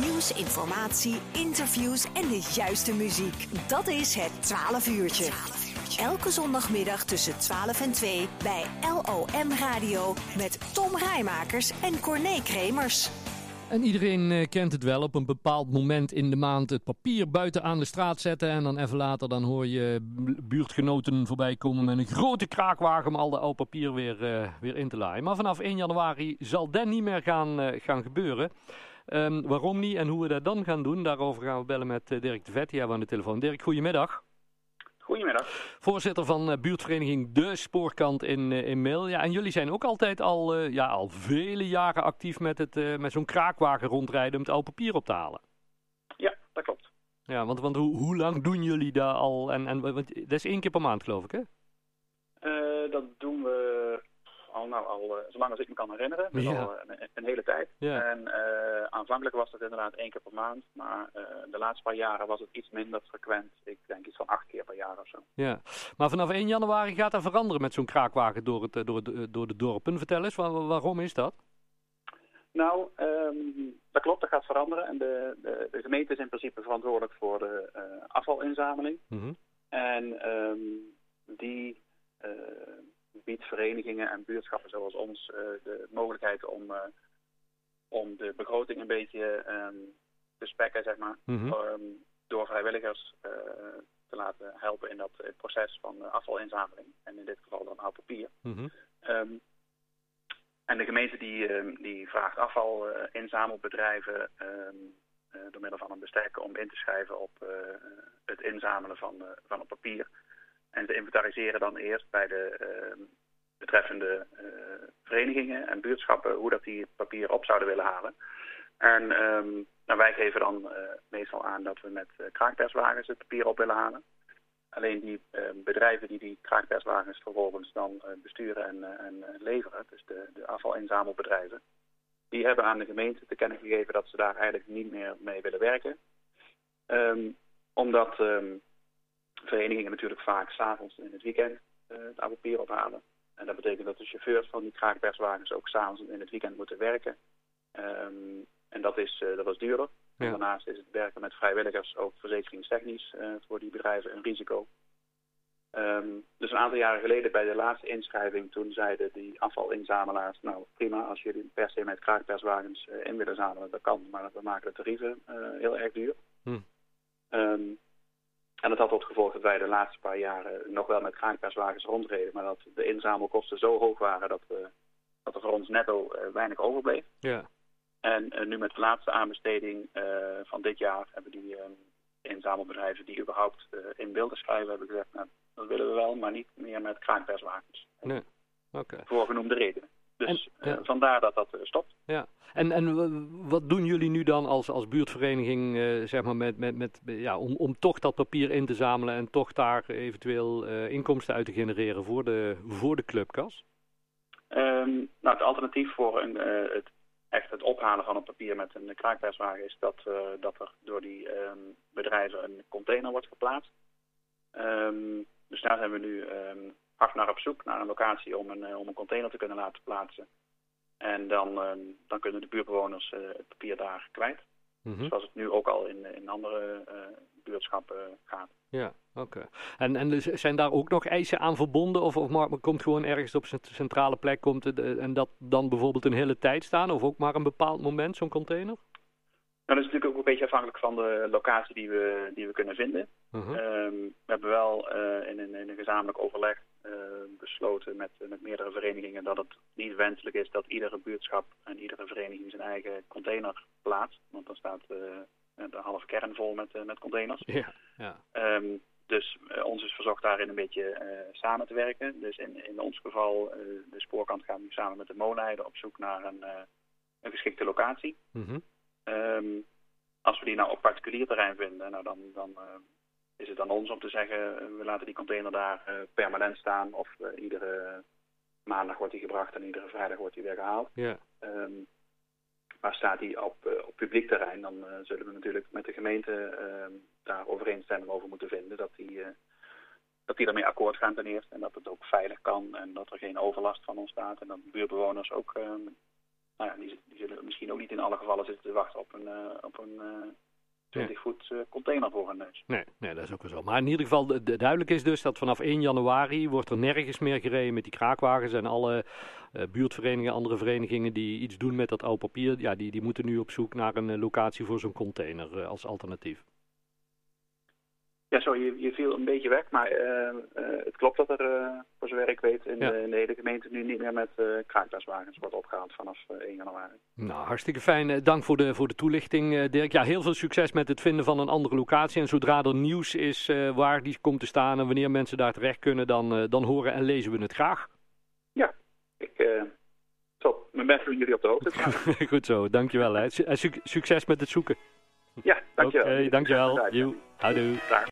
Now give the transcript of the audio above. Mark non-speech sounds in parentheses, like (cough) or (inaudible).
Nieuws, informatie, interviews en de juiste muziek. Dat is het 12 uurtje. Elke zondagmiddag tussen 12 en 2 bij LOM Radio met Tom Rijmakers en Corné Kremers. En iedereen eh, kent het wel, op een bepaald moment in de maand het papier buiten aan de straat zetten. En dan even later dan hoor je buurtgenoten voorbij komen met een grote kraakwagen om al oude papier weer, uh, weer in te laaien. Maar vanaf 1 januari zal dat niet meer gaan, uh, gaan gebeuren. Um, waarom niet en hoe we dat dan gaan doen, daarover gaan we bellen met Dirk de Vet. Die hebben we aan de telefoon. Dirk, goedemiddag. Goedemiddag. Voorzitter van uh, buurtvereniging De Spoorkant in, uh, in. Ja, en jullie zijn ook altijd al, uh, ja, al vele jaren actief met, het, met zo'n kraakwagen rondrijden om het oude papier op te halen. Ja, dat klopt. Ja, want, want hoe, hoe lang doen jullie daar al? En, en, want, dat is één keer per maand geloof ik, hè? dat doen we al, nou, al zolang als ik me kan herinneren. Dus ja. al een, een, hele tijd. Ja. En aanvankelijk was dat inderdaad één keer per maand. Maar de laatste paar jaren was het iets minder frequent. Ik denk iets van acht keer per jaar of zo. Ja, maar vanaf 1 januari gaat dat veranderen met zo'n kraakwagen door, het, door, het, door de dorpen. Vertel eens, waar, waarom is dat? Nou, um, dat klopt, dat gaat veranderen. En de, de, de, gemeente is in principe verantwoordelijk voor de uh, afvalinzameling. Mm -hmm. En um, die uh, biedt verenigingen en buurtschappen zoals ons uh, de mogelijkheid om, om de begroting een beetje um, te spekken, zeg maar. Mm -hmm. door vrijwilligers te laten helpen in dat proces van afvalinzameling. En in dit geval dan oud papier. Mm -hmm. um, en de gemeente die, die vraagt afvalinzamelbedrijven um, uh, door middel van een bestek om in te schrijven op het inzamelen van, van het papier. En ze inventariseren dan eerst bij de ehm, betreffende verenigingen en buurtschappen hoe dat die papier op zouden willen halen. En nou, wij geven dan meestal aan dat we met kraakperswagens het papier op willen halen. Alleen die uh, bedrijven die die kraakperswagens vervolgens dan besturen en, en leveren, dus de, de afvalinzamelbedrijven, die hebben aan de gemeente te kennen gegeven dat ze daar eigenlijk niet meer mee willen werken. Omdat verenigingen natuurlijk vaak s'avonds in het weekend het oude papier ophalen. En dat betekent dat de chauffeurs van die kraakperswagens ook s'avonds in het weekend moeten werken. Um, en dat is, dat was duurder. Ja. Daarnaast is het werken met vrijwilligers ook verzekeringstechnisch uh, voor die bedrijven een risico. Um, dus een aantal jaren geleden bij de laatste inschrijving, toen zeiden die afvalinzamelaars, nou prima, als jullie per se met kraakperswagens uh, in willen zamelen, dat kan, maar we maken de tarieven uh, heel erg duur. Hm. Um, en dat had tot gevolg dat wij de laatste paar jaren nog wel met kraakperswagens rondreden, maar dat de inzamelkosten zo hoog waren dat, we, dat er voor ons netto weinig overbleef. Ja. En uh, nu met de laatste aanbesteding van dit jaar hebben die inzamelbedrijven die überhaupt in wilden schrijven, hebben gezegd, nou, dat willen we wel, maar niet meer met kraakperswagens. Nee, oké. Okay. Voor genoemde redenen. Dus en, ja. vandaar dat dat stopt. Ja, en, en wat doen jullie nu dan als, als buurtvereniging, zeg maar, met, met, met, ja, om, om toch dat papier in te zamelen en toch daar eventueel inkomsten uit te genereren voor de, voor de clubkas? Um, nou, het alternatief voor een, het echt het ophalen van het papier met een kraakperswagen is dat, uh, dat er door die um, bedrijven een container wordt geplaatst. Um, dus daar zijn we nu um, hard naar op zoek, naar een locatie om een, uh, om een container te kunnen laten plaatsen. En dan, dan kunnen de buurtbewoners uh, het papier daar kwijt. Mm -hmm. Zoals het nu ook al in, in andere buurtschappen gaat. Ja, oké. Okay. En, en dus zijn daar ook nog eisen aan verbonden? Of, of maar komt gewoon ergens op zijn centrale plek komt het, en dat dan bijvoorbeeld een hele tijd staan? Of ook maar een bepaald moment, zo'n container? Nou, dat is natuurlijk ook een beetje afhankelijk van de locatie die we, die we kunnen vinden. Uh -huh. um, we hebben wel uh, in, een, in, een gezamenlijk overleg besloten met, met meerdere verenigingen dat het niet wenselijk is dat iedere buurtschap en iedere vereniging zijn eigen container plaatst. Want dan staat uh, de halve kern vol met, uh, met containers. Ja, ja. Um, dus uh, ons is verzocht daarin een beetje uh, samen te werken. Dus in, in ons geval, de spoorkant gaat nu samen met de moonheide op zoek naar een, een geschikte locatie. Mm -hmm. um, als we die nou op particulier terrein vinden, nou dan, dan is het aan ons om te zeggen, we laten die container daar permanent staan. Of iedere maandag wordt die gebracht en iedere vrijdag wordt die weer gehaald. Ja. Um, maar staat die op, op publiek terrein, dan zullen we natuurlijk met de gemeente uh, daar overeenstemming over moeten vinden. Dat die, dat die daarmee akkoord gaan ten eerste. En dat het ook veilig kan en dat er geen overlast van ontstaat. En dat buurtbewoners ook nou ja, die, die, zullen misschien ook niet in alle gevallen zitten te wachten op een, op een 20 voet container voor hun neus. Nee, nee, dat is ook wel zo. Maar in ieder geval, de, duidelijk is dus dat vanaf 1 januari wordt er nergens meer gereden met die kraakwagens. En alle buurtverenigingen, andere verenigingen die iets doen met dat oude papier, ja, die, die moeten nu op zoek naar een locatie voor zo'n container als alternatief. Ja, zo, je, je viel een beetje weg, maar uh, het klopt dat er, uh, voor zover ik weet, in, de, in, de, hele gemeente nu niet meer met kraakbaswagens wordt opgehaald vanaf 1 januari. Nou, hartstikke fijn. Dank voor de, voor de toelichting, Dirk. Ja, heel veel succes met het vinden van een andere locatie. En zodra er nieuws is waar die komt te staan en wanneer mensen daar terecht kunnen, dan, dan horen en lezen we het graag. Ja, ik zal mijn best doen jullie op de hoogte (laughs) Goed zo, dankjewel. Hè. Succes met het zoeken. Ja, dankjewel. Oké, okay, dankjewel. Houdoe.